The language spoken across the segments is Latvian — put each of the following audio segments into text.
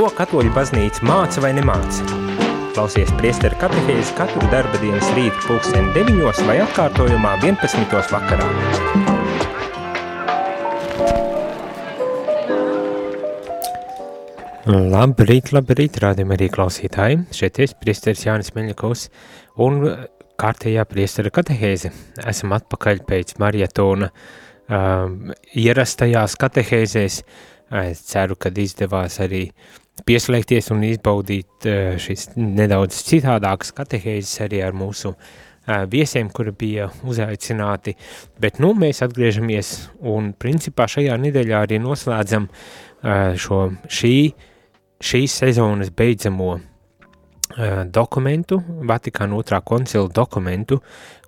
Ko katoļu baznīca māca vai nemāca? Klausies priesteru katehēzi katru darba dienas rītu pulksteni 9 vai atkārtojumā 11. vakarā. Labrīt, labrīt, rādījumi arī klausītāji. Šeit es, priesteris Jānis Meļakovs un kārtējā priestera katehēze. Esam atpakaļ pēc marietona uh, ierastajās katehēzēs. Es ceru, ka izdevās arī pieslēgties un izbaudīt uh, šis nedaudz citādākas katehēzes arī ar mūsu uh, viesiem, kuri bija uzaicināti. Bet nu mēs atgriežamies un principā šajā nedēļā arī noslēdzam uh, šo šī šīs sezonas beidzamo dokumentu, Vatikāna otrā koncila dokumentu,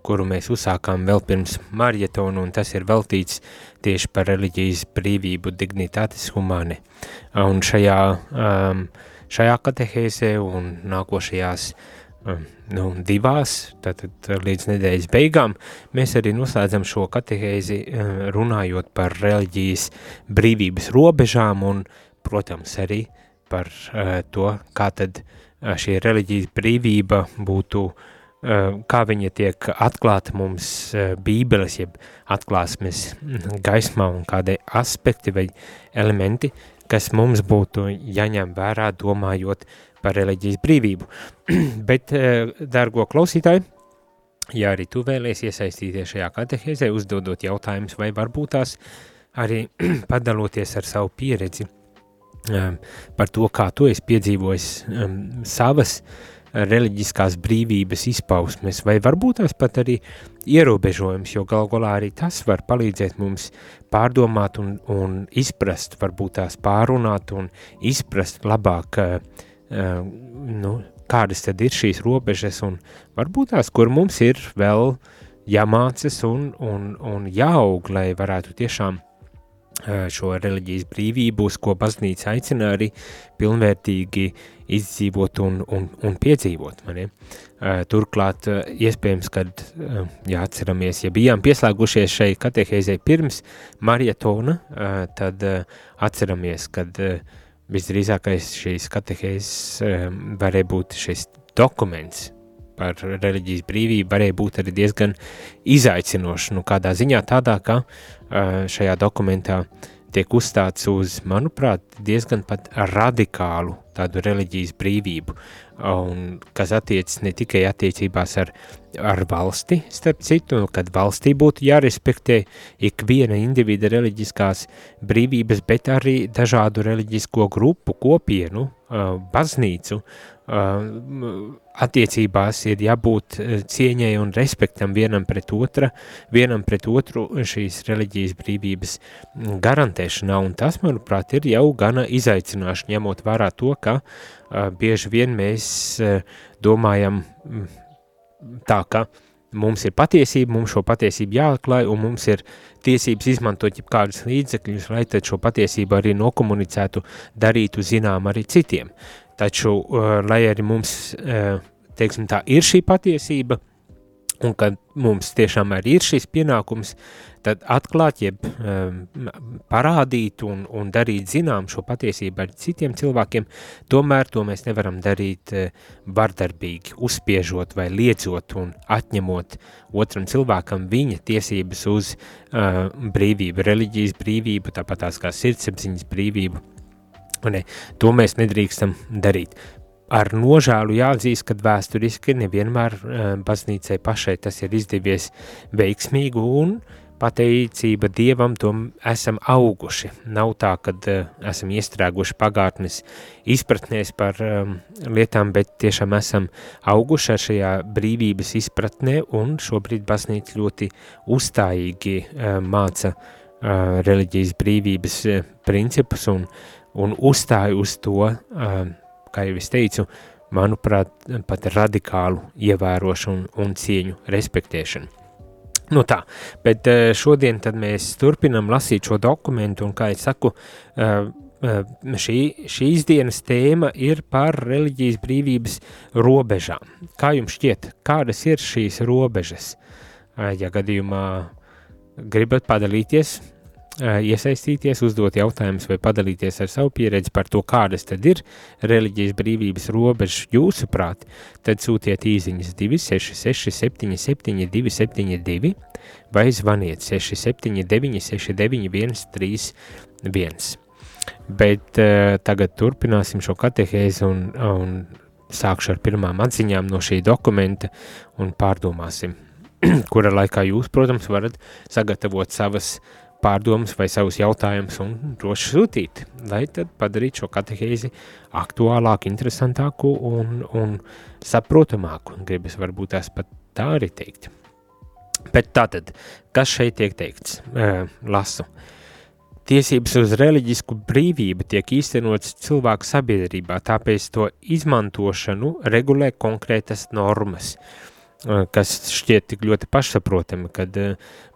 kuru mēs uzsākām vēl pirms marietonu, un tas ir veltīts tieši par reliģijas brīvību dignitatis humane. Un šajā, um, šajā katehēzē un nākošajās um, nu, divās, tātad līdz nedēļas beigām, mēs arī noslēdzam šo katehēzi uh, runājot par reliģijas brīvības robežām un, protams, arī par uh, to, kā tad uh, šī reliģijas brīvība būtu, uh, kā viņa tiek atklāta mums uh, bībeles, jeb atklāsmes gaismā un kādai aspekti vai elementi, kas mums būtu jāņem vērā domājot par reliģijas brīvību. Bet, uh, dargo klausītāji, ja arī tu vēlies iesaistīties šajā katehēzē, uzdodot jautājumus vai varbūt tās arī padaloties ar savu pieredzi, par to, kā tu esi piedzīvojis savas reliģiskās brīvības izpausmes, vai varbūt tās pat arī ierobežojums, jo gal galā arī tas var palīdzēt mums pārdomāt un, un izprast, varbūt tās pārunāt un izprast labāk, uh, nu, kādas tad ir šīs robežas un varbūt tās, kur mums ir vēl jāmācas un, un, un jāaug, lai varētu tiešām šo reliģijas brīvību, uz ko baznīca aicina arī pilnvērtīgi izdzīvot un, un, un piedzīvot. Mani. Turklāt, iespējams, kad jāatceramies, ja bijām pieslēgušies šai katehēzei pirms marietona, tad atceramies, kad visdrīzākais šīs katehēzes varēja būt šis dokuments, par reliģijas brīvību varēja būt arī diezgan izaicinoši. Nu, kādā ziņā tādā, ka šajā dokumentā tiek uzstāts uz, manuprāt, diezgan radikālu tādu reliģijas brīvību, un kas attiecas ne tikai attiecībās ar, ar valsti, starp citu, kad valstī būtu jārespektē ikviena individa reliģiskās brīvības, bet arī dažādu reliģisko grupu kopienu, baznīcu attiecībās ir jābūt cieņai un respektam vienam pret otra, vienam pret otru šīs reliģijas brīvības garantēšanā, un tas, manuprāt, ir jau gana izaicinoši, ņemot vērā to, ka bieži vien mēs domājam tā, ka mums ir patiesība, mums šo patiesību jāatklāj, un mums ir tiesības izmantot jebkādus līdzekļus, lai šo patiesību arī nokomunicētu, darītu zinām arī citiem. Taču, uh, lai arī mums, uh, teiksim tā, ir šī patiesība, un kad mums tiešām arī ir šis pienākums, tad atklāt, jeb um, parādīt un, un darīt zinām šo patiesību ar citiem cilvēkiem, tomēr to mēs nevaram darīt uh, vardarbīgi, uzspiežot vai liedzot un atņemot otram cilvēkam viņa tiesības uz uh, brīvību, reliģijas brīvību, tāpat tās kā sirdsapziņas brīvību, Ne, to mēs nedrīkstam darīt. Ar nožēlu jāatzīst, ka vēsturiski nevienmēr uh, baznīcai pašai tas ir izdevies veiksmīgi un pateicība Dievam to esam auguši. Nav tā, ka uh, esam iestrēguši pagātnes izpratnēs par um, lietām, bet tiešām esam auguši šajā brīvības izpratnē un šobrīd baznīca ļoti uzstājīgi uh, māca uh, reliģijas brīvības uh, principus un uh, un uzstāju uz to, kā jau es teicu, manuprāt, pat radikālu ievērošanu un cieņu respektēšanu. Nu tā, bet šodien tad mēs turpinam lasīt šo dokumentu, un kā es saku, šī, šīs dienas tēma ir par reliģijas brīvības robežām. Kā jums šķiet, kādas ir šīs robežas? Ja gadījumā gribat padalīties iesaistīties, uzdot jautājumus vai padalīties ar savu pieredzi par to, kādas tad ir reliģijas brīvības robežas jūsuprāt, tad sūtiet īziņas 266 77 272 vai zvaniet 679 69 131. Bet uh, tagad turpināsim šo katehēzi un, un sākšu ar pirmām atziņām no šī dokumenta un pārdomāsim, kura laikā jūs, protams, varat sagatavot savas uh, pārdomas vai savus jautājumus un droši sūtīt, lai tad padarītu šo katehēzi aktuālāku, interesantāku un, un saprotamāku. Gribas varbūt tās pat tā arī teikt. Bet tātad, kas šeit tiek teikts? Uh, lasu. Tiesības uz reliģisku brīvību tiek īstenotas cilvēku sabiedrībā, tāpēc to izmantošanu regulē konkrētas normas. Uh, kas šķiet tik ļoti pašsaprotami, kad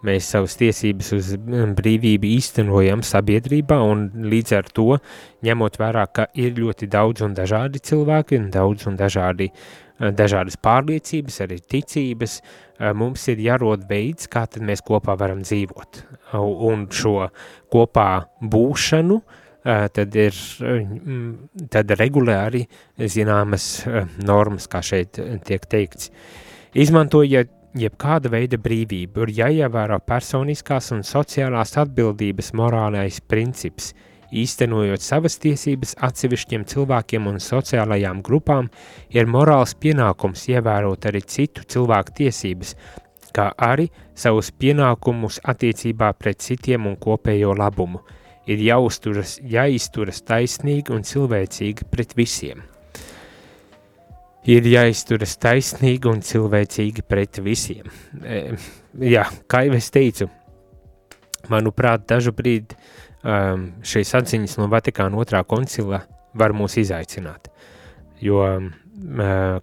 mēs savas tiesības uz brīvību īstenojam sabiedrībā un līdz ar to ņemot vērā, ka ir ļoti daudz un dažādi cilvēki un daudz un dažādi, dažādas pārliecības, arī ticības, mums ir jārod veids, kā tad mēs kopā varam dzīvot. Un šo kopā būšanu, tad ir tad regulē arī zināmas normas, kā šeit tiek teikts. Izmantojot jebkāda veida brīvību, ir jāievēro personiskās un sociālās atbildības morālais princips, īstenojot savas tiesības atsevišķiem cilvēkiem un sociālajām grupām, ir morāls pienākums ievērot arī citu cilvēku tiesības, kā arī savus pienākumus attiecībā pret citiem un kopējo labumu. Ir jāuzturas, jāizturas taisnīgi un cilvēcīgi pret visiem ir jāizturas taisnīgi un cilvēcīgi pret visiem. E, jā, kā jau es teicu, manuprāt, dažu brīdi um, šīs atziņas no Vatikāna otrā koncila var mūs izaicināt. Jo, um,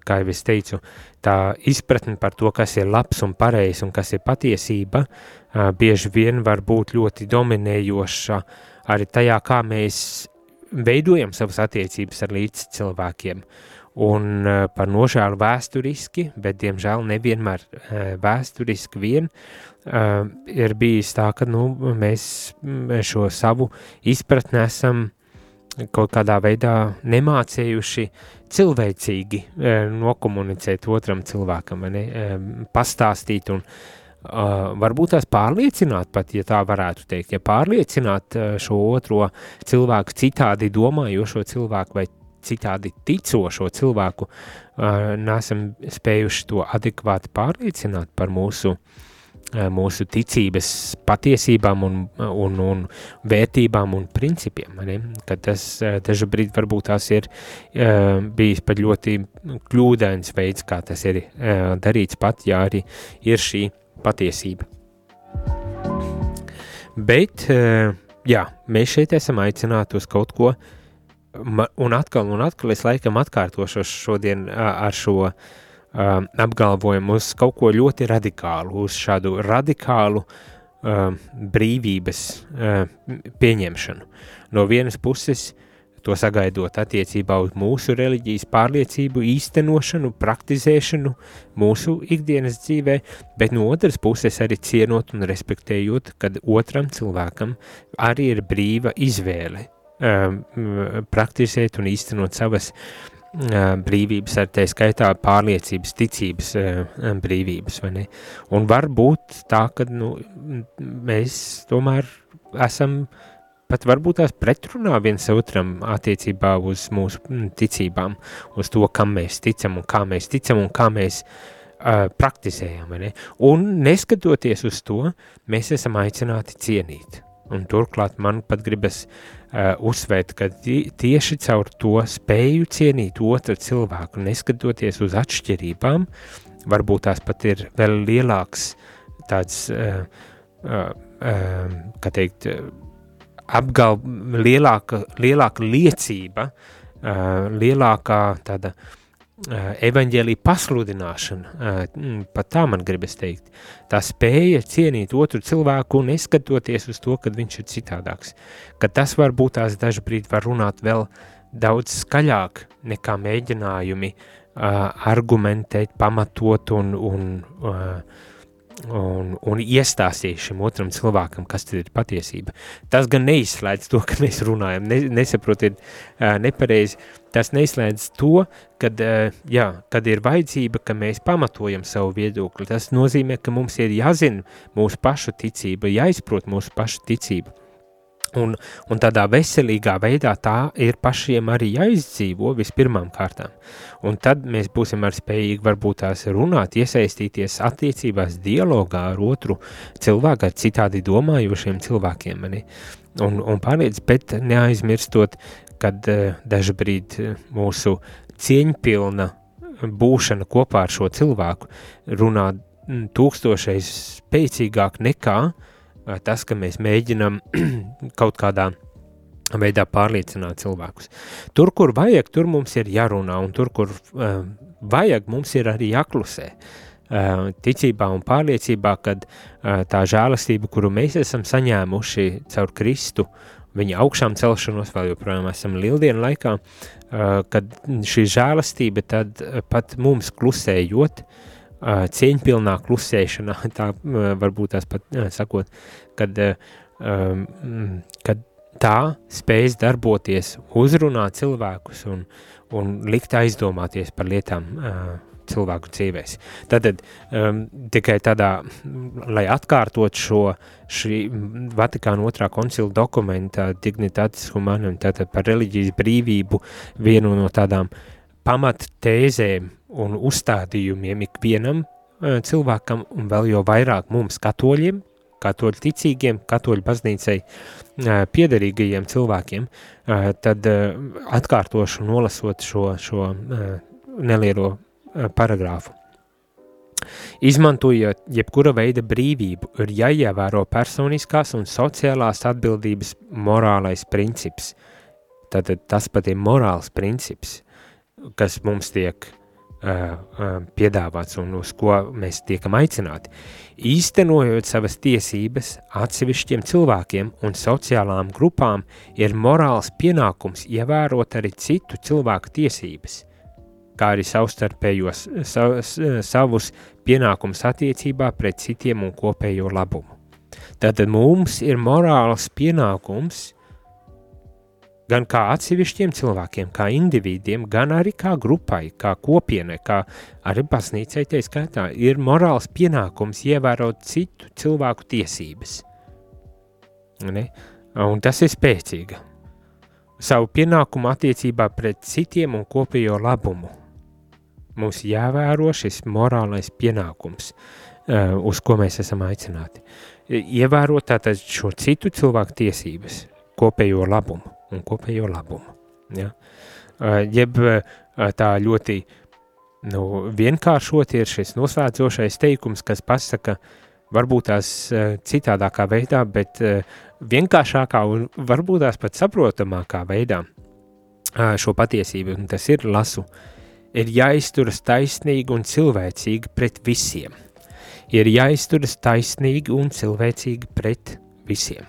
kā jau es teicu, tā izpratne par to, kas ir labs un pareizs un kas ir patiesība, uh, bieži vien var būt ļoti dominējoša arī tajā, kā mēs veidojam savas attiecības ar līdz cilvēkiem. Un uh, par nožēlu vēsturiski, bet diemžēl nevienmēr uh, vēsturiski vien uh, ir bijis tā, ka nu, mēs šo savu izpratni esam kaut kādā veidā nemācējuši cilvēcīgi nokomunicēt otram cilvēkam, ne, pastāstīt un varbūt tās pārliecināt, pat ja tā varētu teikt, ja pārliecināt šo otro cilvēku citādi domājošo cilvēku vai citādi ticošo cilvēku nesam spējuši to adekvāti pārliecināt par mūsu, mūsu ticības patiesībām un, un, un vērtībām un principiem. Ne? Kad tas brīdi varbūt tās ir bijis pat ļoti kļūdains veids, kā tas ir darīts pat, ja arī ir šī patiesība. Bet, jā, mēs šeit esam aicināti uz kaut ko uh, un atkal un atkal es laikam atkārtošos šodien ar šo uh, apgalvojumu uz kaut ko ļoti radikālu, uz šādu radikālu uh, brīvības uh, pieņemšanu. No vienas puses, to sagaidot attiecībā uz mūsu reliģijas pārliecību, īstenošanu, praktizēšanu mūsu ikdienas dzīvē, bet no otras puses arī cienot un respektējot, kad otram cilvēkam arī ir brīva izvēle Um, praktizēt un īstenot savas uh, brīvības, ar tā skaitā pārliecības, ticības uh, brīvības? Un var būt tā, ka nu, mēs tomēr esam pat varbūt tās pretrunā viens otram attiecībā uz mūsu ticībām, uz to, kam mēs ticam un kā mēs ticam un kā mēs uh, praktizējam, ne? Un neskatoties uz to, mēs esam aicināti cienīt. Un turklāt man pat gribas uh, uh, uzsvērt, ka tieši caur to spēju cienīt otru cilvēku, neskatoties uz atšķirībām, varbūt tās pat ir vēl lielāks tāds, uh, uh, uh, kā teikt, apgal, lielāka, lielāka liecība, uh, lielākā tāda uh, evaņģēlī pasludināšana, eh, mm, pat tā man gribas teikt, tā spēja cienīt otru cilvēku neskatoties uz to, kad viņš ir citādāks, ka tas var būt tās dažu brīdi var runāt vēl daudz skaļāk nekā mēģinājumi uh, argumentēt, pamatot un, un un, un iestāstīs šim otram cilvēkam, kas ir patiesība. Tas gan neizslēdz to, ka mēs runājam, ne, nesaprotiet nepareizi, tas neizslēdz to, kad, uh, jā, kad ir vajadzība, ka mēs pamatojam savu viedokli. Tas nozīmē, ka mums ir jāzina mūsu pašu ticība, jāizprot mūsu pašu ticība. Un, un tādā veselīgā veidā tā ir pašiem arī jāizdzīvo vispirmām kārtām. Un tad mēs būsim arī spējīgi varbūt tās runāt, iesaistīties attiecībās, dialogā ar otru cilvēku, ar citādi domājošiem cilvēkiem. Mani. Un, un pārliec, bet neaizmirstot, kad uh, dažbrīd mūsu cieņpilna būšana kopā ar šo cilvēku runā tūkstošais spēcīgāk nekā uh, tas, ka mēs mēģinam kaut kādā veidā pārliecināt cilvēkus. Tur, kur vajag, tur mums ir jārunā, un tur, kur uh, vajag, mums ir arī jāklusē. Uh, ticībā un pārliecībā, ka uh, tā žēlastība, kuru mēs esam saņēmuši caur Kristu, viņa augšām celšanos, vēl joprojām esam lieldienu laikā, uh, kad šī žēlastība tad pat mums klusējot, uh, cieņpilnā klusēšanā, tā varbūt tās pat sakot, kad, kad tā spējas darboties, uzrunāt cilvēkus un, un likt aizdomāties par lietām cilvēku dzīvēs. Tātad um, tikai tādā, lai atkārtot šo šī Vatikāna otrā koncila dokumenta dignitātes humanum, tātad par reliģijas brīvību, vienu no tādām pamattēzēm un uzstādījumiem ikvienam uh, cilvēkam, un vēl jau vairāk mums, katoļiem, katoļu ticīgiem, katoļu baznīcai uh, piederīgajiem cilvēkiem, uh, tad atkārtošu nolasot šo, šo nelielo paragrāfu. Izmantojot jebkura veida brīvību, ir jāievēro personiskās un sociālās atbildības morālais princips. Tātad tas pat ir morāls princips, kas mums tiek piedāvāts un uz ko mēs tiekam aicināti. Īstenojot savas tiesības atsevišķiem cilvēkiem un sociālām grupām, ir morāls pienākums ievērot arī citu cilvēku tiesības, kā arī savstarpējos savus, savus pienākumus attiecībā pret citiem un kopējo labumu. Tātad mums ir morāls pienākums gan kā atsevišķiem cilvēkiem, kā individiem, gan arī kā grupai, kā kopienai, kā arī baznīcai, tā skaitā, ir morāls pienākums ievērot citu cilvēku tiesības. Ne? Un tas ir spēcīga. Savu pienākumu attiecībā pret citiem un kopējo labumu. Mums jāvēro šis morālais pienākums, uh, uz ko mēs esam aicināti. Ievērot tātad šo citu cilvēku tiesības, kopējo labumu un kopējo labumu. Ja? Jeb tā ļoti nu, vienkāršot ir šis noslēdzošais teikums, kas pasaka, varbūt tās citādākā veidā, bet vienkāršākā un varbūt tās pat saprotamākā veidā šo patiesību, un tas ir lasu, ir jāizturas taisnīgi un cilvēcīgi pret visiem. Ir jāizturas taisnīgi un cilvēcīgi pret visiem.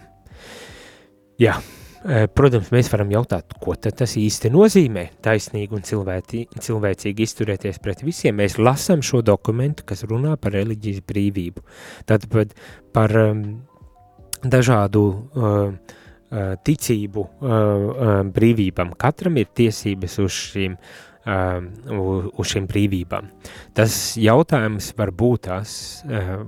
Jā, Eh, protams, mēs varam jautāt, ko tas īsti nozīmē taisnīgi un cilvēci, cilvēcīgi izturēties pret visiem. Mēs lasām šo dokumentu, kas runā par reliģijas brīvību. Tātad par um, dažādu uh, ticību uh, brīvībām. Katram ir tiesības uz šīm uh, uz šīm brīvībām. Tas jautājums var būt tās uh,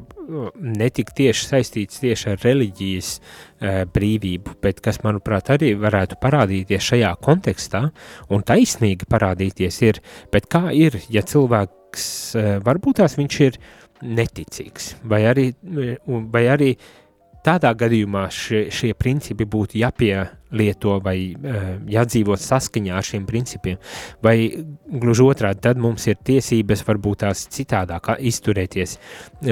netik tieši saistīts tieši ar reliģijas uh, brīvību, bet kas, manuprāt, arī varētu parādīties šajā kontekstā un taisnīgi parādīties ir, bet kā ir, ja cilvēks, uh, varbūt tās viņš ir neticīgs, vai arī, vai arī tādā gadījumā šie, šie principi būtu jāpielieto vai uh, jādzīvot saskaņā ar šiem principiem, vai gluži otrādi, tad mums ir tiesības varbūt tās citādāk izturēties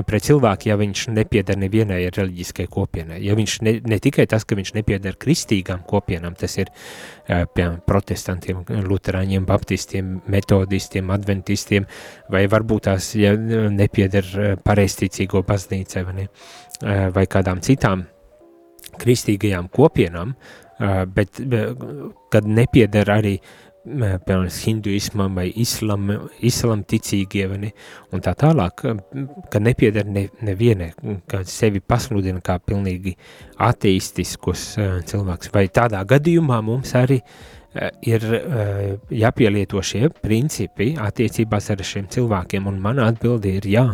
pret cilvēku, ja viņš nepiedara nevienai reliģiskai kopienai, ja viņš ne, ne tikai tas, ka viņš nepiedara kristīgām kopienām, tas ir uh, piemēram protestantiem, luterāņiem, baptistiem, metodistiem, adventistiem, vai varbūt tās, ja nepiedara pareisticīgo baznīcai, vai ne, Eh, vai kādām citām kristīgajām kopienām, eh, bet kad nepieder arī piemēram, hinduismam vai islam, islam ticīgie, vai ne, un tā tālāk, ka nepiedara ne, nevienai, ka sevi pasludina kā pilnīgi ateistiskus cilvēks, vai tādā gadījumā mums arī ir jāpielieto šie principi attiecībās ar šiem cilvēkiem, un mana atbildi ir jā,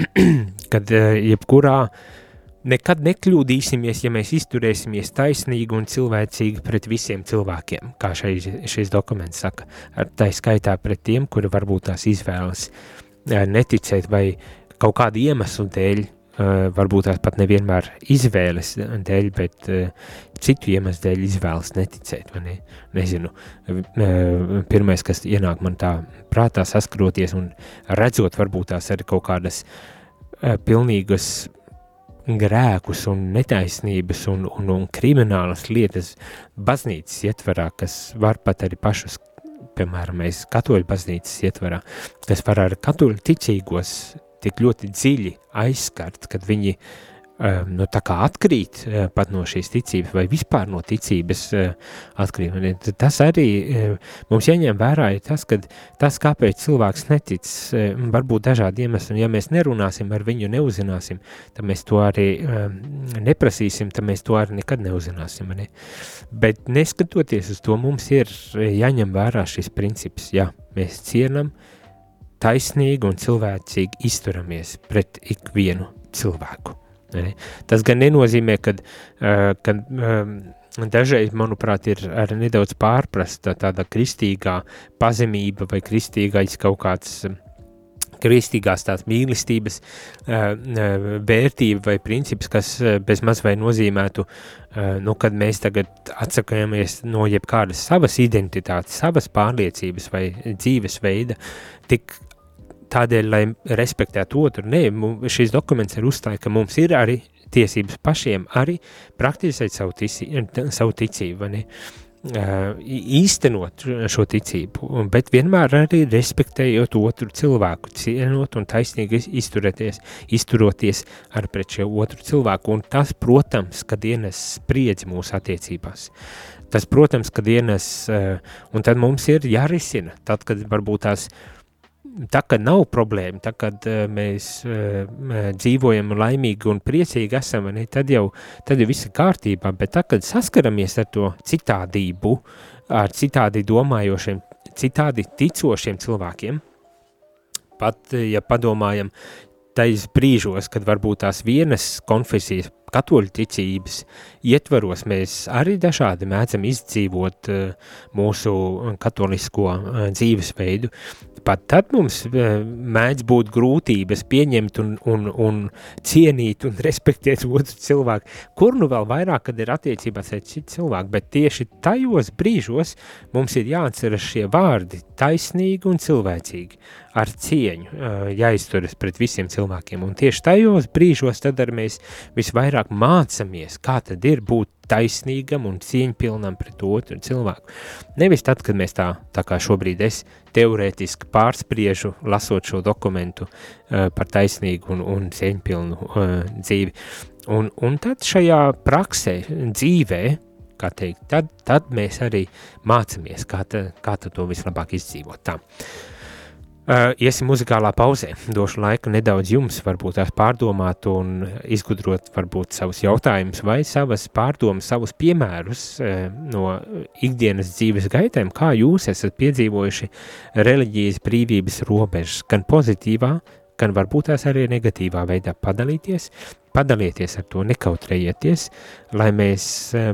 kad jebkurā uh, Nekad nekļūdīsimies, ja mēs izturēsimies taisnīgi un cilvēcīgi pret visiem cilvēkiem, kā šeit, šis dokuments saka, ar tā skaitā pret tiem, kuri varbūt tās izvēlas neticēt vai kaut kādu iemeslu dēļ, varbūt tās pat nevienmēr izvēles dēļ, bet citu iemeslu dēļ izvēlas neticēt, ne? Nezinu, pirmais, kas ienāk man tā prātā saskaroties un redzot varbūt tās arī kaut kādas pilnīgas grēkus un netaisnības un, un, un kriminālas lietas baznīcas ietverā, kas var pat arī pašus, piemēram, mēs katoļu baznīcas ietverā, kas var ar katoļu ticīgos tik ļoti dziļi aizskart, kad viņi Ehm, nu, atkrīt eh, pat no šīs ticības, vai vispār no ticības eh, atkrīt. Tas arī eh, mums jāņem vērā, ir tas, ka tas, kāpēc cilvēks netic, var būt dažādi iemesli. Ja mēs nerunāsim ar viņu, neuzzināsim, tad mēs to arī neprasīsim, tad mēs to arī nekad neuzzināsim. Ne? Bet neskatoties uz to, mums ir jāņem vērā šis princips. Jā, mēs cienam, taisnīgi un cilvēcīgi izturamies pret ikvienu cilvēku. Ne? Tas gan nenozīmē, ka dažreiz, manuprāt, ir nedaudz pārprasta tāda kristīgā pazemība vai kristīgais kaut kāds kristīgās tās mīlestības vērtība vai princips, kas bez maz vai nozīmētu, nu, kad mēs tagad atsakāmies no jebkādas savas identitātes, savas pārliecības vai dzīvesveida, tik tādēļ, lai respektētu otru. Nē, šis dokuments ir uzstāja, ka mums ir arī tiesības pašiem arī praktizēt savu, tici, savu ticību, ne? īstenot šo ticību, bet vienmēr arī respektējot otru cilvēku, cienot un taisnīgi izturēties, izturoties ar pret šo otru cilvēku, un tas, protams, kad ienes spriedzi mūsu attiecībās. Tas, protams, kad ienes, un tad mums ir jārisina, tad, kad varbūt tās uh, tā kā nav problēma, tā kad uh, mēs uh, dzīvojam laimīgi un priecīgi esam, ne, tad, jau, tad jau viss ir kārtībā, bet tā, kad saskaramies ar to citādību, ar citādi domājošiem, citādi ticošiem cilvēkiem, pat, ja padomājam, tais brīžos, kad varbūt tās vienas konfesijas, katoļu ticības ietvaros mēs arī dažādi mēdzam izdzīvot mūsu katolisko dzīvesveidu, pat tad mums eh, mēdz būt grūtības pieņemt un, un, un cienīt un respektēt otru cilvēku, kur nu vēl vairāk, kad ir attiecībās ar citu cilvēku, bet tieši tajos brīžos mums ir jāatceras šie vārdi taisnīgi un cilvēcīgi, ar cieņu eh, jāizturas pret visiem cilvēkiem, un tieši tajos brīžos tad arī mēs visvairāk mācamies, kā tad ir būt taisnīgam un cieņpilnam pret otru cilvēku. Nevis tad, kad mēs tā, tā kā šobrīd es teorētiski pārspriežu, lasot šo dokumentu uh, par taisnīgu un, un cieņpilnu uh, dzīvi. Un, un tad šajā praksē, dzīvē, kā teikt, tad, tad mēs arī mācamies, kā, ta, kā to vislabāk izdzīvot. Tā. Uh, iesim muzikālā pauzē. Došu laiku nedaudz jums, varbūt tās pārdomāt un izgudrot varbūt savus jautājumus vai savas pārdomas, savus piemērus uh, no ikdienas dzīves gaitēm, kā jūs esat piedzīvojuši reliģijas brīvības robežas, gan pozitīvā, gan varbūt tās arī negatīvā veidā. Padalīties, padalieties ar to, nekautrējieties, lai mēs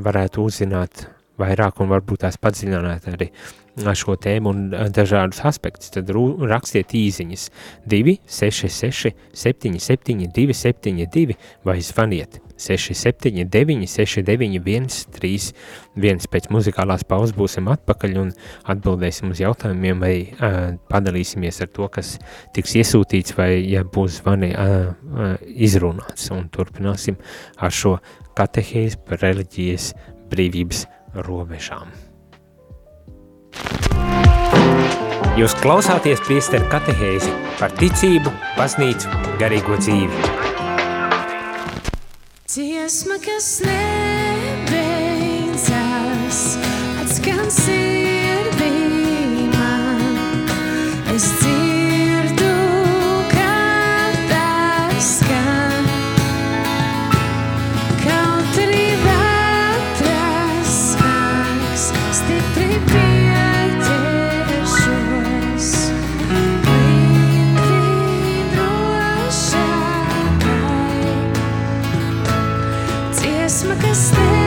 varētu uzzināt vairāk un varbūt tās padziļināt arī šo tēmu un dažādus aspektus, tad rakstiet īziņas 266 77 272 vai zvaniet 679 691 31 pēc muzikālās pauzes būsim atpakaļ un atbildēsim uz jautājumiem vai uh, padalīsimies ar to, kas tiks iesūtīts vai ja būs zvani uh, uh, izrunāts. Un turpināsim ar šo katehēzi par reliģijas brīvības robežām. Jūs klausāties priesteru katehēzi par ticību, baznīcu, garīgo dzīvi. Dziesma, kas nebeidzas, atskan sirdī. Christmas.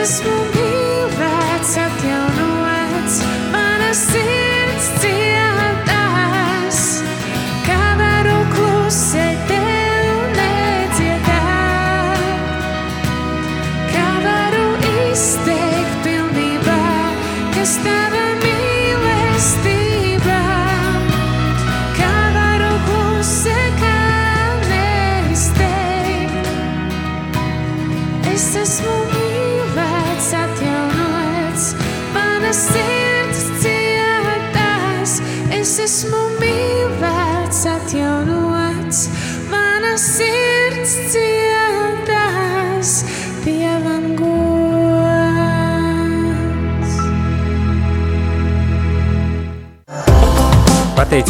just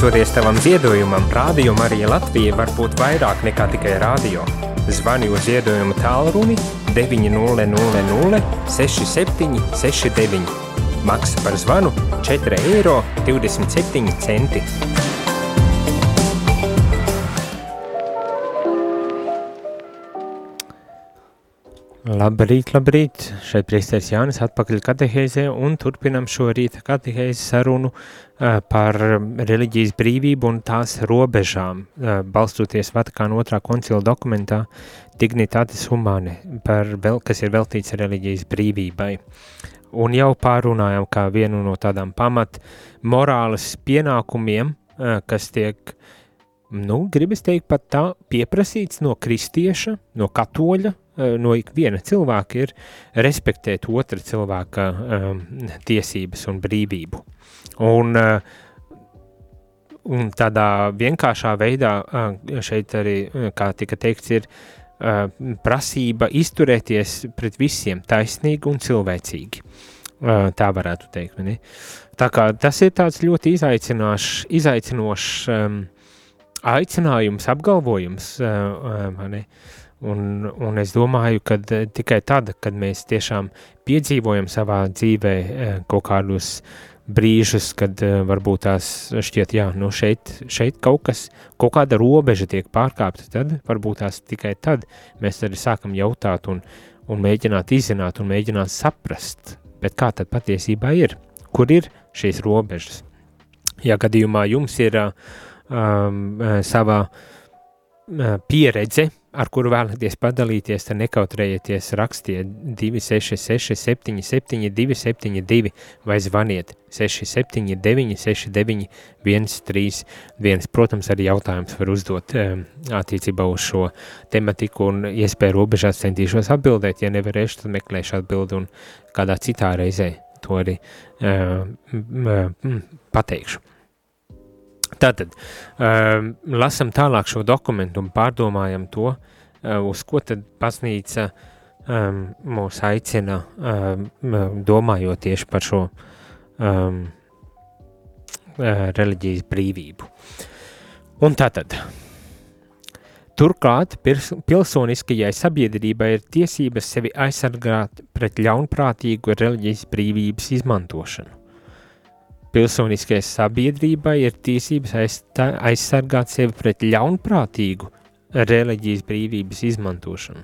Pateicoties tavam ziedojumam, Rādio Marija Latvija var būt vairāk nekā tikai rādio. Zvani uz ziedojumu tālruni 900 67 69. Maksa par zvanu 4,27 eiro. Labrīt, labrīt! Šeit priesteris Jānis atpakaļ katehēzē un turpinam šo rīta katehēzi sarunu par reliģijas brīvību un tās robežām, balstoties Vatikāna otrā koncila dokumentā Dignitatis Humane, par, kas ir veltīts reliģijas brīvībai. Un jau pārunājām kā vienu no tādām pamat morāles pienākumiem, kas tiek, nu, gribas teikt pat tā, pieprasīts no kristieša, no katoļa, no ikviena cilvēka ir respektēt otra cilvēka um, tiesības un brīvību. Un, uh, un tādā vienkāršā veidā uh, šeit arī, kā tika teikts, ir uh, prasība izturēties pret visiem taisnīgi un cilvēcīgi. Uh, tā varētu teikt. Ne? Tā kā tas ir tāds ļoti izaicinošs, izaicinošs um, aicinājums, apgalvojums. Uh, uh, Un, un es domāju, ka eh, tikai tad, kad mēs tiešām piedzīvojam savā dzīvē eh, kaut kādus brīžus, kad eh, varbūt tās šķiet, jā, nu šeit, šeit kaut kas, kaut kāda robeža tiek pārkāpta, tad varbūt tās tikai tad mēs arī sākam jautāt un, un mēģināt izzināt un mēģināt saprast, bet kā tad patiesībā ir, kur ir šīs robežas. Ja gadījumā jums ir um, savā pieredze, ar kuru vēlaties padalīties, tad nekautrējieties, rakstiet 266, 77, 272 vai zvaniet 679, 69, 131. Protams, arī jautājums var uzdot um, attiecībā uz šo tematiku un iespēju robežās centīšos atbildēt. Ja nevarēšu, tad meklēšu atbildi un kādā citā reizē to arī uh, uh, pateikšu. Tātad, um, lasam tālāk šo dokumentu un pārdomājam to, uh, uz ko tad baznīca um, mūs aicina, um, domājot tieši par šo um, uh, reliģijas brīvību. Un tātad, turklāt pilsoniskajai sabiedrībai ir tiesības sevi aizsargāt pret ļaunprātīgu reliģijas brīvības izmantošanu. Pilsoniskajai sabiedrībai ir tiesības aizsargāt sevi pret ļaunprātīgu reliģijas brīvības izmantošanu.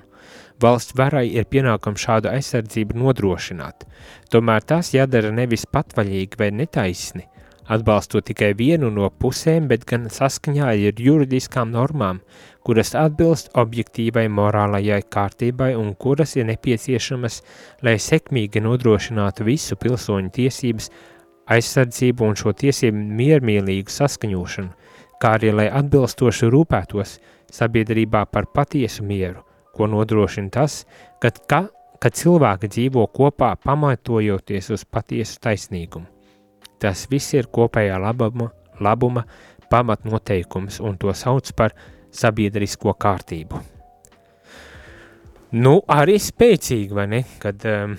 Valsts varai ir pienākums šādu aizsardzību nodrošināt, tomēr tas jādara nevis patvaļīgi vai netaisni, atbalstot tikai vienu no pusēm, bet gan saskaņā ar juridiskām normām, kuras atbilst objektīvai morālajai kārtībai un kuras ir nepieciešamas, lai sekmīgi nodrošinātu visu pilsoņu tiesības aizsardzību un šo tiesību miermīlīgu saskaņošanu, kā arī lai atbilstoši rūpētos sabiedrībā par patiesu mieru, ko nodrošina tas, kad, ka, kad cilvēki dzīvo kopā pamatojoties uz patiesu taisnīgumu. Tas viss ir kopējā labuma, labuma pamatnoteikums un to sauc par sabiedrisko kārtību. Nu, arī spēcīgi, vai ne? Kad um,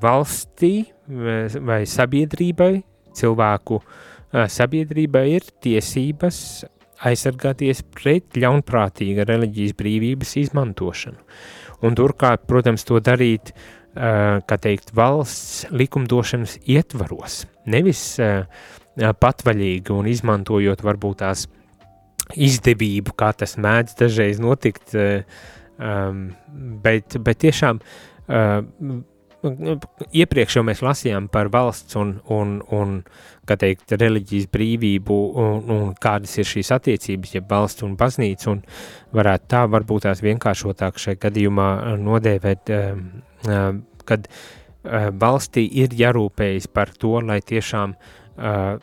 valstī vai sabiedrībai, cilvēku uh, sabiedrībai ir tiesības aizsargāties pret ļaunprātīga reliģijas brīvības izmantošanu. Un turklāt, protams, to darīt, uh, kā teikt, valsts likumdošanas ietvaros, nevis uh, patvaļīgi un izmantojot varbūt tās izdevību, kā tas mēdz dažreiz notikt, uh, Um, bet, bet tiešām uh, iepriekš jau mēs lasījām par valsts un, un, un teikt, reliģijas brīvību un, un kādas ir šīs attiecības, ja valsts un baznīca, un varētu tā varbūt tās vienkāršotāk šajā gadījumā nodēvēt, uh, kad uh, valstī ir jārūpējas par to, lai tiešām uh,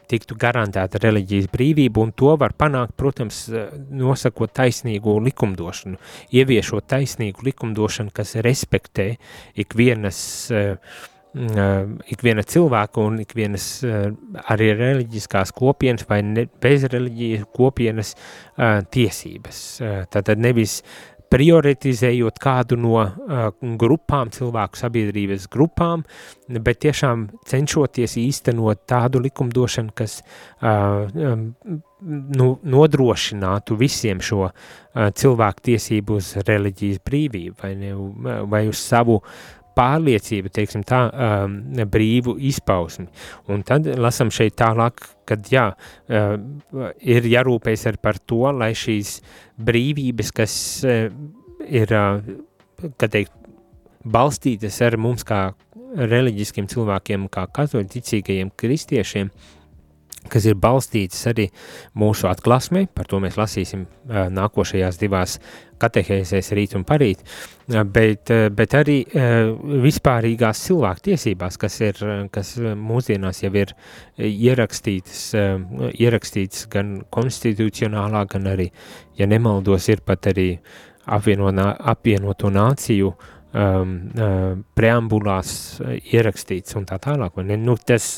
tiktu garantēta reliģijas brīvība, un to var panākt, protams, nosakot taisnīgu likumdošanu, ieviešot taisnīgu likumdošanu, kas respektē ikvienas uh, ikviena cilvēka un ikvienas arī reliģiskās kopienas vai ne, bez reliģijas kopienas tiesības. Tātad nevis prioritizējot kādu no uh, grupām, cilvēku sabiedrības grupām, bet tiešām cenšoties īstenot tādu likumdošanu, kas uh, nu, nodrošinātu visiem šo uh, cilvēku tiesību uz reliģijas brīvību vai, ne, vai uz savu pārliecību, teiksim tā, um, brīvu izpausmi. Un tad lasam šeit tālāk, kad jā, uh, ir jārūpējas ar par to, lai šīs brīvības, kas uh, ir, uh, kad teikt, balstītas ar mums kā reliģiskiem cilvēkiem, kā katoļticīgajiem kristiešiem, kas ir balstītas arī mūsu atklāsmē, par to mēs lasīsim uh, nākošajās divās katehēzēs rīt un parīt, bet, bet arī vispārīgās cilvēku tiesībās, kas ir, kas mūsdienās jau ir ierakstītas, ierakstītas gan konstitucionālā, gan arī, ja nemaldos, ir pat arī apvienotā, apvienoto nāciju um, preambulās ierakstīts un tā tālāk. Nu, tas,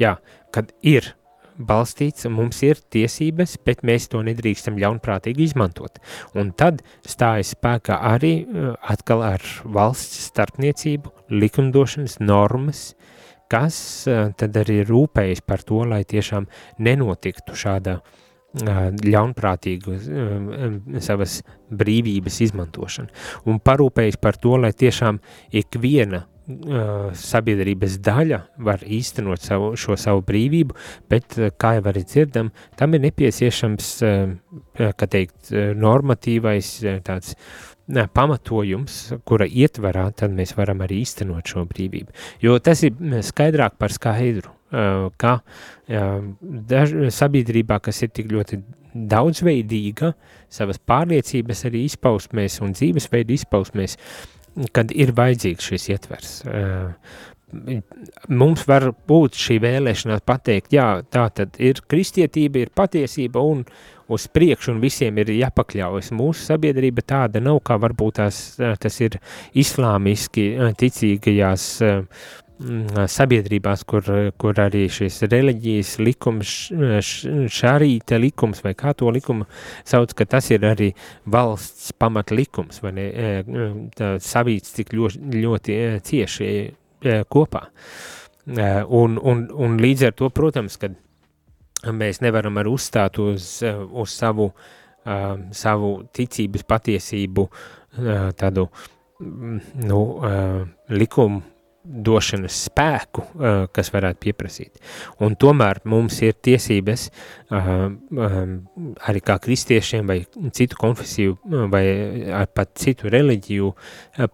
jā, kad ir balstīts, mums ir tiesības, bet mēs to nedrīkstam ļaunprātīgi izmantot. Un tad stājas spēkā arī uh, atkal ar valsts starpniecību, likumdošanas normas, kas uh, tad arī rūpējas par to, lai tiešām nenotiktu šāda uh, ļaunprātīgu savas brīvības izmantošana. Un parūpējas par to, lai tiešām ikviena sabiedrības daļa var īstenot savu, šo savu brīvību, bet, kā jau arī dzirdam, tam ir nepieciešams, kā teikt, normatīvais tāds ne, pamatojums, kura ietvarā tad mēs varam arī īstenot šo brīvību. Jo tas ir skaidrāk par skaidru, ka daž, sabiedrībā, kas ir tik ļoti daudzveidīga, savas pārliecības arī izpausmēs un dzīvesveidu izpausmēs, uh, kad ir vajadzīgs šis ietvers. Eh, mums var būt šī vēlēšanās pateikt, jā, tā tad ir kristietība, ir patiesība un uz priekšu un visiem ir jāpakļaujas. Mūsu sabiedrība tāda nav, kā varbūt tās, tas ir islāmiski eh, ticīgajās Mm, sabiedrībās, kur, kur arī šis reliģijas likums, šārīta likums, vai kā to likumu sauc, ka tas ir arī valsts pamatlikums, vai ne, e, savīts tik ļoti, ļoti e, cieši e, kopā. Un, un, un līdz ar to, protams, kad mēs nevaram arī uzstāt uz, uz savu, savu ticības patiesību tādu, nu, likumu došanas spēku, uh, kas varētu pieprasīt. Un tomēr mums ir tiesības uh, um, arī kā kristiešiem vai citu konfesiju vai pat citu reliģiju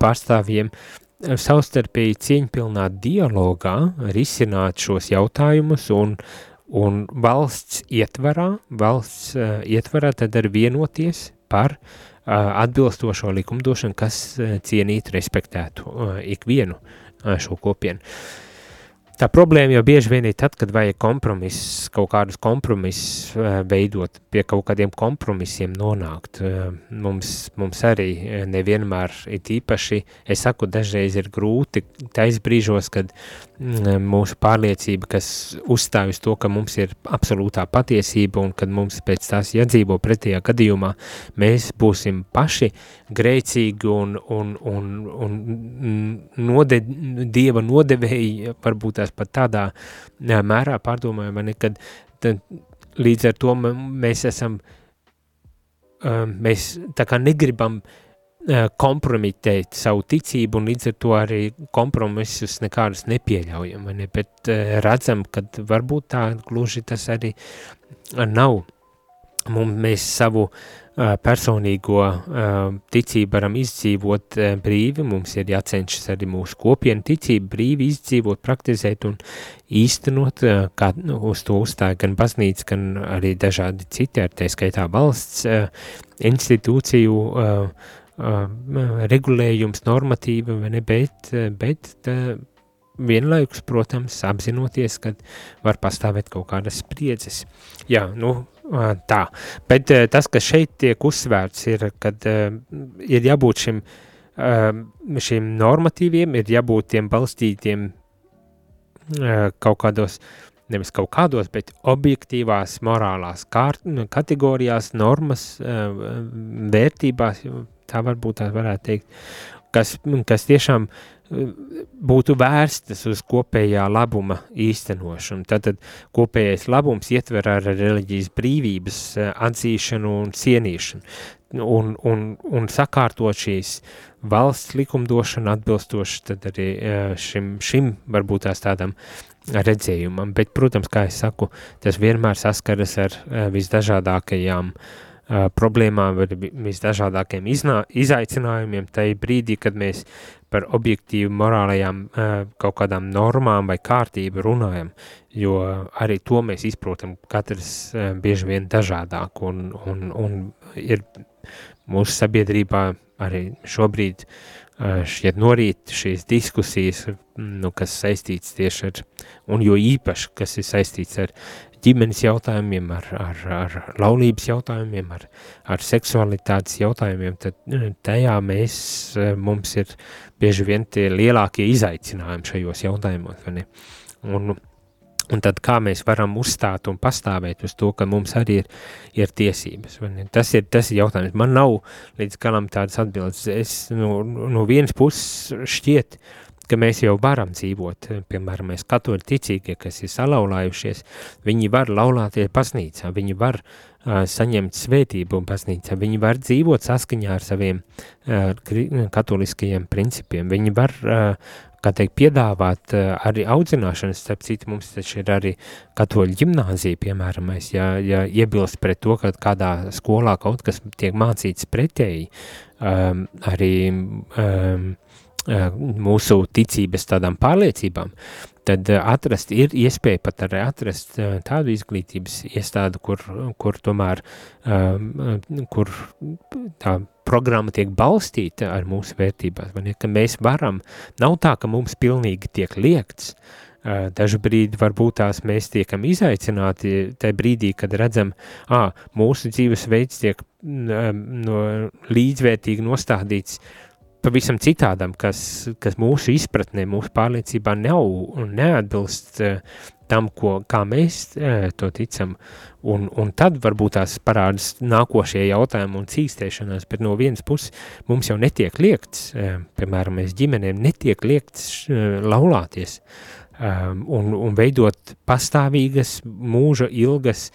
pārstāvjiem savstarpēji cieņpilnā dialogā risināt šos jautājumus un, un valsts ietvarā, valsts ietvarā tad ar vienoties par atbilstošo likumdošanu, kas cienītu, respektētu ikvienu šo kopienu. Tā problēma jau bieži vien ir tad, kad vajag kompromiss, kaut kādus kompromisus veidot, pie kaut kādiem kompromisiem nonākt. Mums, mums arī nevienmēr ir īpaši, es saku, dažreiz ir grūti tais brīžos, kad mūsu pārliecība, kas uzstāj uz to, ka mums ir absolūtā patiesība un kad mums pēc tās jādzīvo pretējā gadījumā, mēs būsim paši grēcīgi un, un, un, un node, dieva nodevēji, varbūt tās pat tādā mērā pārdomājam, kad līdz ar to mēs esam, mēs tā kā negribam Eh, kompromitēt savu ticību un līdz ar to arī kompromisus nekādus nepieļaujam, ne? bet redzam, ka varbūt tā gluži tas arī nav. Mums, mēs savu uh, personīgo ticību varam izdzīvot brīvi, mums ir jācenšas arī mūsu kopienu ticību brīvi izdzīvot, praktizēt un īstenot, kā nu, uz to uzstāja gan baznīca, gan arī dažādi citi, ar tā skaitā valsts institūciju regulējums, normatīva, vai ne, bet, bet tā, vienlaikus, protams, apzinoties, ka var pastāvēt kaut kādas spriedzes. Jā, nu, tā. Bet tas, kas šeit tiek uzsvērts, ir, kad ir jābūt šim, šim normatīviem, ir jābūt tiem balstītiem kaut kādos, nevis kaut kādos, bet objektīvās morālās kārt, kategorijās, normas, vērtībās, tā varbūt tā varētu teikt, kas, kas tiešām būtu vērstas uz kopējā labuma īstenošanu. Tātad kopējais labums ietver ar reliģijas brīvības atzīšanu un cienīšanu un, un, un sakārtot šīs valsts likumdošanu atbilstoši tad arī šim, šim varbūt tās tādam redzējumam. Bet, protams, kā es saku, tas vienmēr saskaras ar visdažādākajām uh, problēmām, visdažādākiem izaicinājumiem, tajā brīdī, kad mēs par objektīvu morālajām kaut kādām normām vai kārtību runājam, jo arī to mēs izprotam katrs bieži vien dažādāk un, un, un ir mūsu sabiedrībā arī šobrīd šķiet norīt šīs diskusijas, nu, kas saistīts tieši ar, un jo īpaši, kas ir saistīts ar ģimenes jautājumiem, ar, ar, ar laulības jautājumiem, ar, ar seksualitātes jautājumiem, tad tajā mēs, mums ir bieži vien tie lielākie izaicinājumi šajos jautājumos? Un, Un tad kā mēs varam uzstāt un pastāvēt uz to, ka mums arī ir, ir tiesības? Tas ir, tas ir jautājums. Man nav līdz galam tādas atbildes. Es no, no vienas puses šķiet, ka mēs jau varam dzīvot, piemēram, mēs katoļi ticīgie, kas ir salauzājušies, viņi var laulāties baznīcā, viņi var uh, saņemt svētību baznīcā, viņi var dzīvot saskaņā ar saviem uh, katoliskajiem principiem, viņi var uh, kā teikt, piedāvāt uh, arī audzināšanas, starp citu, mums taču ir arī katoļu ģimnāzija, piemēram, mēs, ja, ja iebilst pret to, ka kādā skolā kaut kas tiek mācīts pretēji, um, arī um, mūsu ticības tādām pārliecībām, tad atrast ir iespēja pat arī atrast tādu izglītības iestādu, kur, kur tomēr, kur tā programma tiek balstīta ar mūsu vērtībām, vai ne, ka mēs varam, nav tā, ka mums pilnīgi tiek liekts, dažu brīdi varbūt tās mēs tiekam izaicināti tajā brīdī, kad redzam, ā, mūsu dzīvesveids tiek no, līdzvērtīgi nostādīts pavisam citādam, kas, kas mūsu izpratnē, mūsu pārliecībā nav un neatbilst uh, tam, ko, kā mēs uh, to ticam. Un, un tad varbūt tās parādas nākošie jautājumi un cīkstēšanās, bet no vienas puses mums jau netiek liekts, uh, piemēram, mēs ģimenēm netiek liekts laulāties. Uh, um, un, un veidot pastāvīgas, mūža ilgas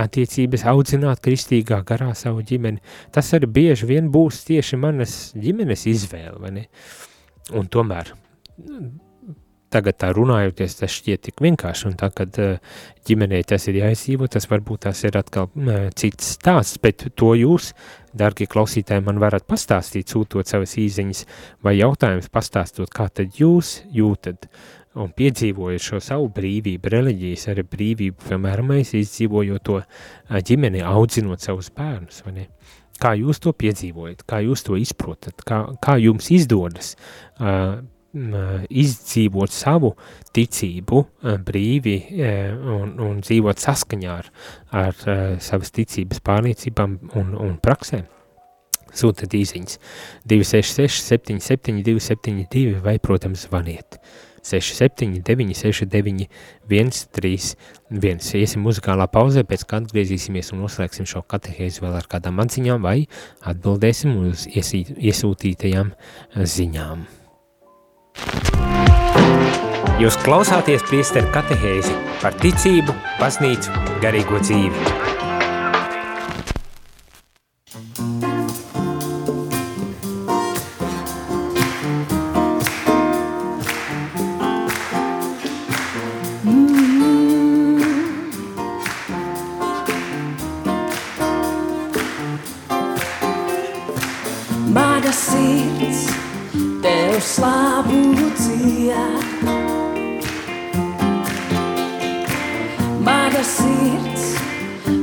attiecības, audzināt kristīgā garā savu ģimeni. Tas arī bieži vien būs tieši manas ģimenes izvēle, vai ne? Un tomēr tagad tā runājoties, tas šķiet tik vienkārši, un tā, kad uh, ģimenei tas ir jāizdzīvo, tas varbūt tas ir atkal uh, cits stāsts, bet to jūs, darbie klausītāji, man varat pastāstīt, sūtot savas īziņas vai jautājumus, pastāstot, kā tad jūs jūtat un piedzīvojot šo savu brīvību, reliģijas arī brīvību, piemēram, mēs izdzīvojot to ģimeni, audzinot savus bērnus, vai ne? Kā jūs to piedzīvojat, kā jūs to izprotat, kā, kā jums izdodas uh, izdzīvot savu ticību brīvi uh, un, un dzīvot saskaņā ar, ar uh, savas ticības pārliecībām un, un praksēm. Sūtiet īsiņas 266 77 272 vai, protams, zvaniet. 679, 69, 131. Iesim muzikālā pauzē, pēc kā atgriezīsimies un noslēgsim šo katehēzi vēl ar kādām atziņām vai atbildēsim uz iesīt, iesūtītajām ziņām. Jūs klausāties priesteru katehēzi par ticību, baznīcu, garīgo dzīvi. слабу dzīvē. Maga sirds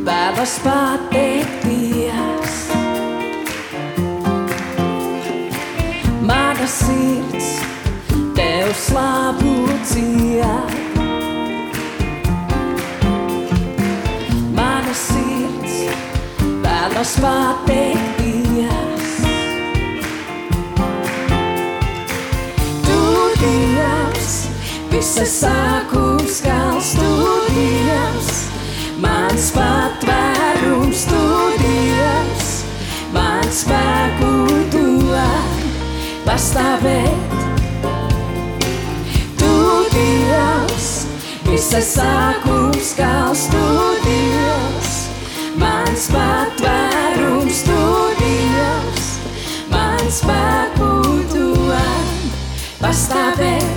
vēlas pateikties. Maga sirds tev slavu dzīvē. Maga sirds vēlas pateikties. Visa sākums kā studijas, mans patvērums studijas, mans spēku dod pastāvēt. Tu Dievs, visa sākums kā studijas, mans patvērums studijas, mans spēku dod pastāvēt.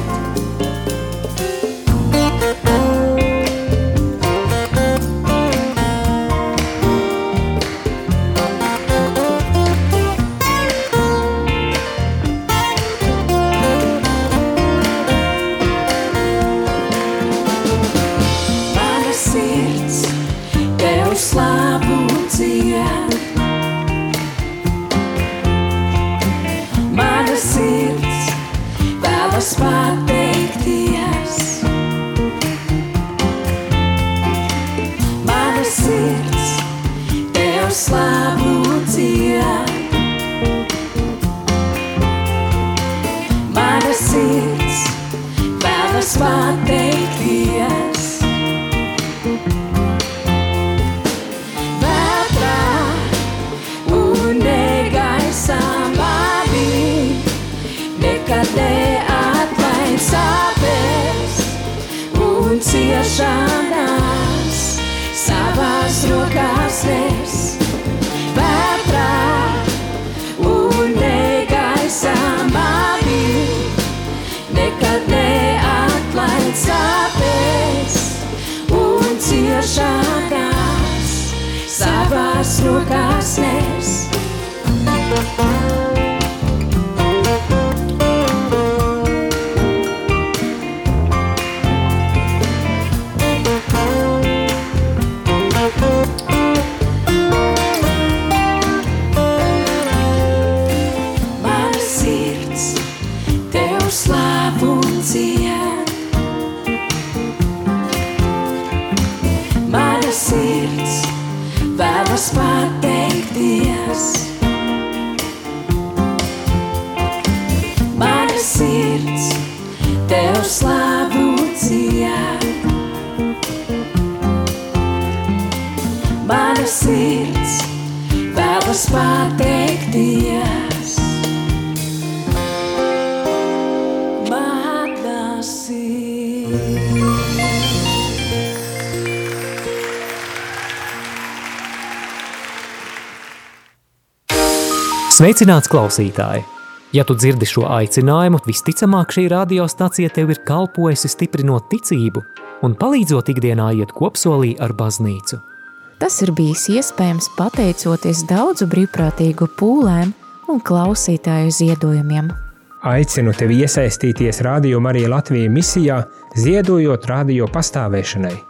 Sāpes un ciešanās savās rokās nes. Sveicināts klausītāji! Ja tu dzirdi šo aicinājumu, visticamāk šī radiostacija tev ir kalpojusi stiprinot ticību un palīdzot ikdienā iet kopsolī ar baznīcu. Tas ir bijis iespējams pateicoties daudzu brīvprātīgu pūlēm un klausītāju ziedojumiem. Aicinu tevi iesaistīties Radio Marija Latvijas misijā, ziedojot radio pastāvēšanai.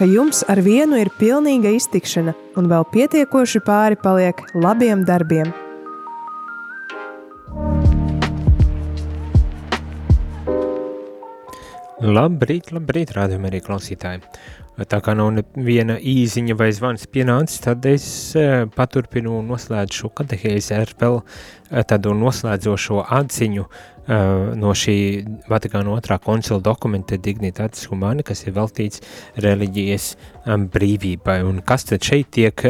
ka jums ar vienu ir pilnīga iztikšana un vēl pietiekoši pāri paliek labiem darbiem. Labrīt, labrīt, rādījumā arī klausītāji. Tā kā nav viena īziņa vai zvans pienācis, tad es uh, paturpinu un noslēdzu šo katehēzi ar vēl uh, tādu noslēdzošo atziņu no šī Vatikāna otrā koncila dokumenta Dignitatis Humani, kas ir veltīts reliģijas brīvībai. Un kas tad šeit tiek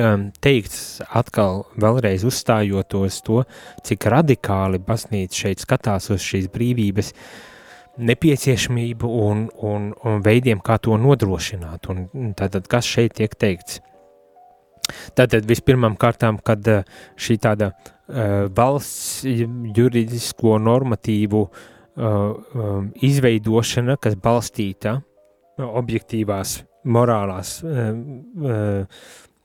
teikts atkal vēlreiz uzstājot uz to, cik radikāli baznīca šeit skatās uz šīs brīvības nepieciešamību un, un, un veidiem, kā to nodrošināt. Un tātad, kas šeit tiek teikts? Tātad vispirmām kārtām, kad eh, šī tāda valsts juridisko normatīvu uh, um, izveidošana, kas balstīta objektīvās, morālās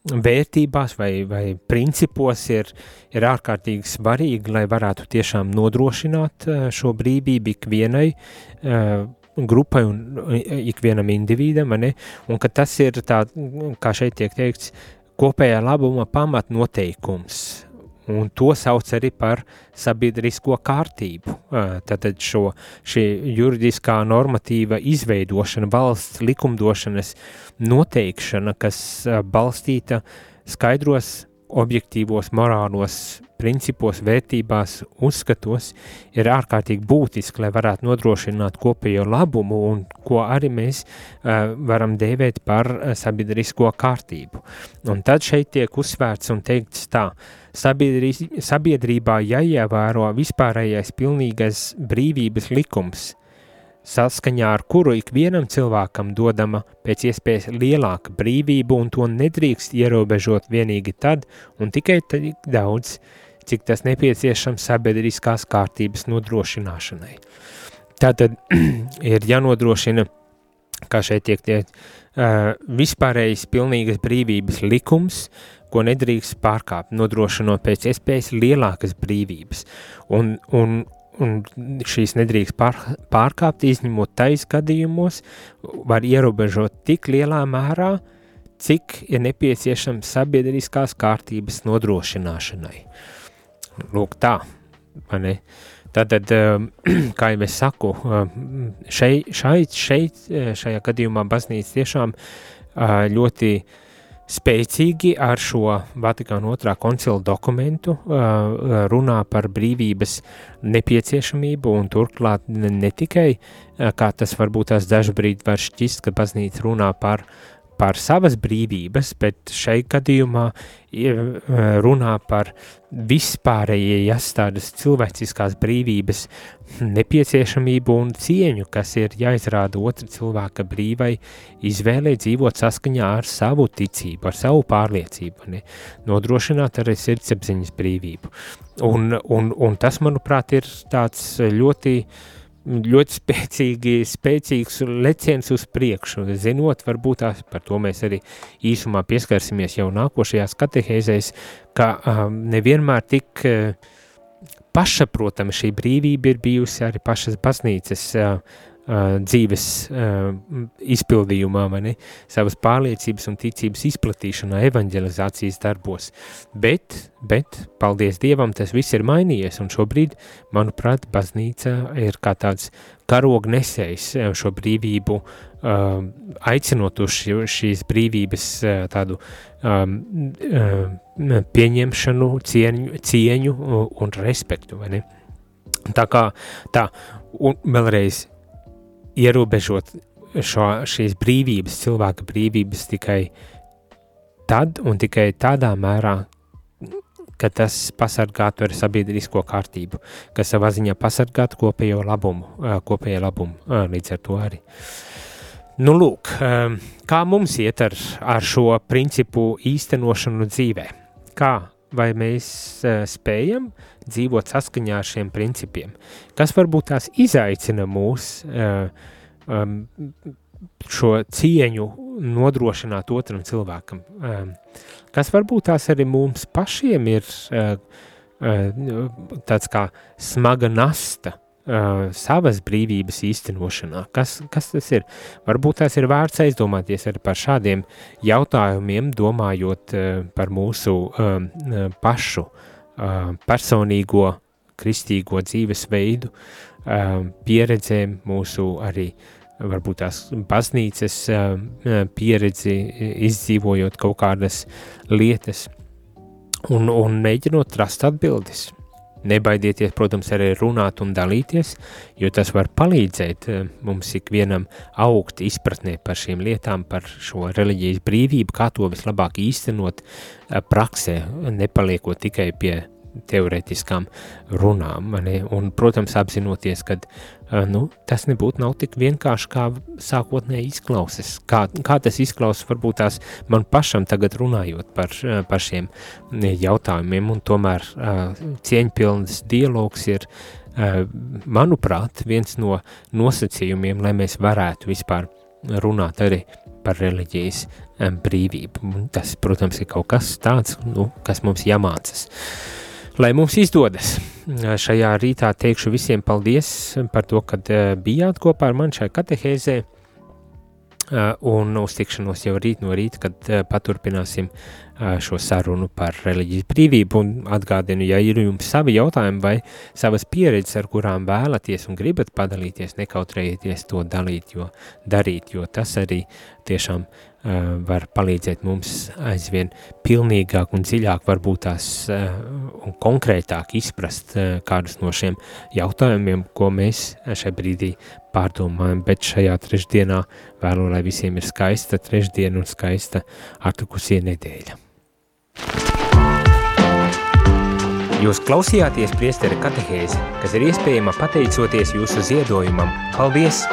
vērtībās vai, vai principos ir, ir ārkārtīgi svarīgi, lai varētu tiešām nodrošināt šo brīvību ikvienai grupai un ikvienam individam, un ka tas ir tā, kā šeit tiek teikts, kopējā labuma pamatnoteikums, un to sauc arī par sabiedrisko kārtību. Tātad šo, šī juridiskā normatīva izveidošana, valsts likumdošanas noteikšana, kas balstīta skaidros objektīvos morālos principos, vērtībās, uzskatos ir ārkārtīgi būtiski, lai varētu nodrošināt kopējo labumu un ko arī mēs uh, varam dēvēt par uh, sabiedrisko kārtību. Un tad šeit tiek uzsvērts un teikts tā, sabiedrībā jāievēro vispārējais pilnīgais brīvības likums – saskaņā ar kuru ikvienam cilvēkam dodama pēc iespējas lielāka brīvība un to nedrīkst ierobežot vienīgi tad un tikai tik daudz, cik tas nepieciešams sabiedriskās kārtības nodrošināšanai. Tātad ir jānodrošina, kā šeit tiek tiek, uh, vispārējais pilnīgas brīvības likums, ko nedrīkst pārkāpt, nodrošinot pēc iespējas lielākas brīvības. Un, un, un šīs nedrīkst pār, pārkāpt, izņemot tais gadījumos, var ierobežot tik lielā mērā, cik ir nepieciešams sabiedriskās kārtības nodrošināšanai. Lūk tā, mani. Tātad, um, kā jau es saku, um, šeit, šeit, šeit šajā gadījumā baznīca tiešām ļoti uh, spēcīgi ar šo Vatikāna otrā koncila dokumentu uh, runā par brīvības nepieciešamību un turklāt ne tikai, uh, kā tas varbūt tās dažbrīd var šķist, ka baznīca runā par par savas brīvības, bet šeit gadījumā runā par vispārējās tādas cilvēciskās brīvības nepieciešamību un cieņu, kas ir jāizrāda otra cilvēka brīvai izvēlē dzīvot saskaņā ar savu ticību, ar savu pārliecību, ne? nodrošināt arī sirdsapziņas brīvību. Un, un, un tas, manuprāt, ir tāds ļoti uh, ļoti spēcīgi, spēcīgs leciens uz priekšu, zinot, varbūt tās par to mēs arī īsumā pieskarsimies jau nākošajās katehēzēs, ka um, nevienmēr tik uh, pašaprotama šī brīvība ir bijusi arī pašas baznīcas uh, uh, dzīves uh, izpildījumā, ne, savas pārliecības un ticības izplatīšanā, evanģelizācijas darbos. Bet, bet, paldies Dievam, tas viss ir mainījies, un šobrīd, manuprāt, baznīca ir kā tāds karognesējs šo brīvību, uh, aicinot uz šīs brīvības uh, tādu um, uh, pieņemšanu, cieņu, cieņu un respektu, vai ne? Tā kā tā, un vēlreiz ierobežot šo, šīs brīvības, cilvēka brīvības tikai tad un tikai tādā mērā, ka tas pasargātu ar sabiedrisko kārtību, kas savā ziņā pasargātu kopējo labumu, kopējo labumu līdz ar to arī. Nu, lūk, kā mums iet ar, ar šo principu īstenošanu dzīvē? Kā vai mēs spējam dzīvot saskaņā ar šiem principiem, kas varbūt tās izaicina mūs um, šo cieņu nodrošināt otram cilvēkam, um, kas varbūt tās arī mums pašiem ir tāds kā smaga nasta, Uh, savas brīvības īstenošanā. Kas, kas tas ir? Varbūt tās ir vērts aizdomāties arī par šādiem jautājumiem, domājot uh, par mūsu um, uh, pašu uh, personīgo kristīgo dzīvesveidu, uh, pieredzēm, mūsu arī varbūt tās baznīcas uh, pieredzi, izdzīvojot kaut kādas lietas un, un mēģinot rast atbildes. Nebaidieties, protams, arī runāt un dalīties, jo tas var palīdzēt eh, mums ikvienam augt izpratnē par šīm lietām, par šo reliģijas brīvību, kā to vislabāk īstenot eh, praksē, nepaliekot tikai pie teorētiskām runām. Un, protams, apzinoties, ka nu, tas nebūtu nav tik vienkārši, kā sākotnēji izklausās. Kā, kā tas izklausās, varbūt tās man pašam tagad runājot par, par šiem jautājumiem, un tomēr cieņpilns dialogs ir, manuprāt, viens no nosacījumiem, lai mēs varētu vispār runāt arī par reliģijas brīvību. Tas, protams, ir kaut kas tāds, nu, kas mums jāmācas. Lai mums izdodas. Šajā rītā teikšu visiem paldies par to, kad bijāt kopā ar mani šai katehēzē, un uz tikšanos jau rīt no rīta, kad paturpināsim šo sarunu par reliģijas brīvību. Un atgādinu, ja ir jums savi jautājumi vai savas pieredzes, ar kurām vēlaties un gribat padalīties, nekautrējieties to dalīt, jo darīt, jo tas arī tiešām uh, var palīdzēt mums aizvien pilnīgāk un dziļāk varbūt tās uh, un konkrētāk izprast uh, kādus no šiem jautājumiem, ko mēs šai brīdī pārdomājam, bet šajā trešdienā vēlu, lai visiem ir skaista trešdiena un skaista atlikusie nedēļa. Jūs klausījāties priestera katehēzi, kas ir iespējama pateicoties jūsu ziedojumam. Paldies!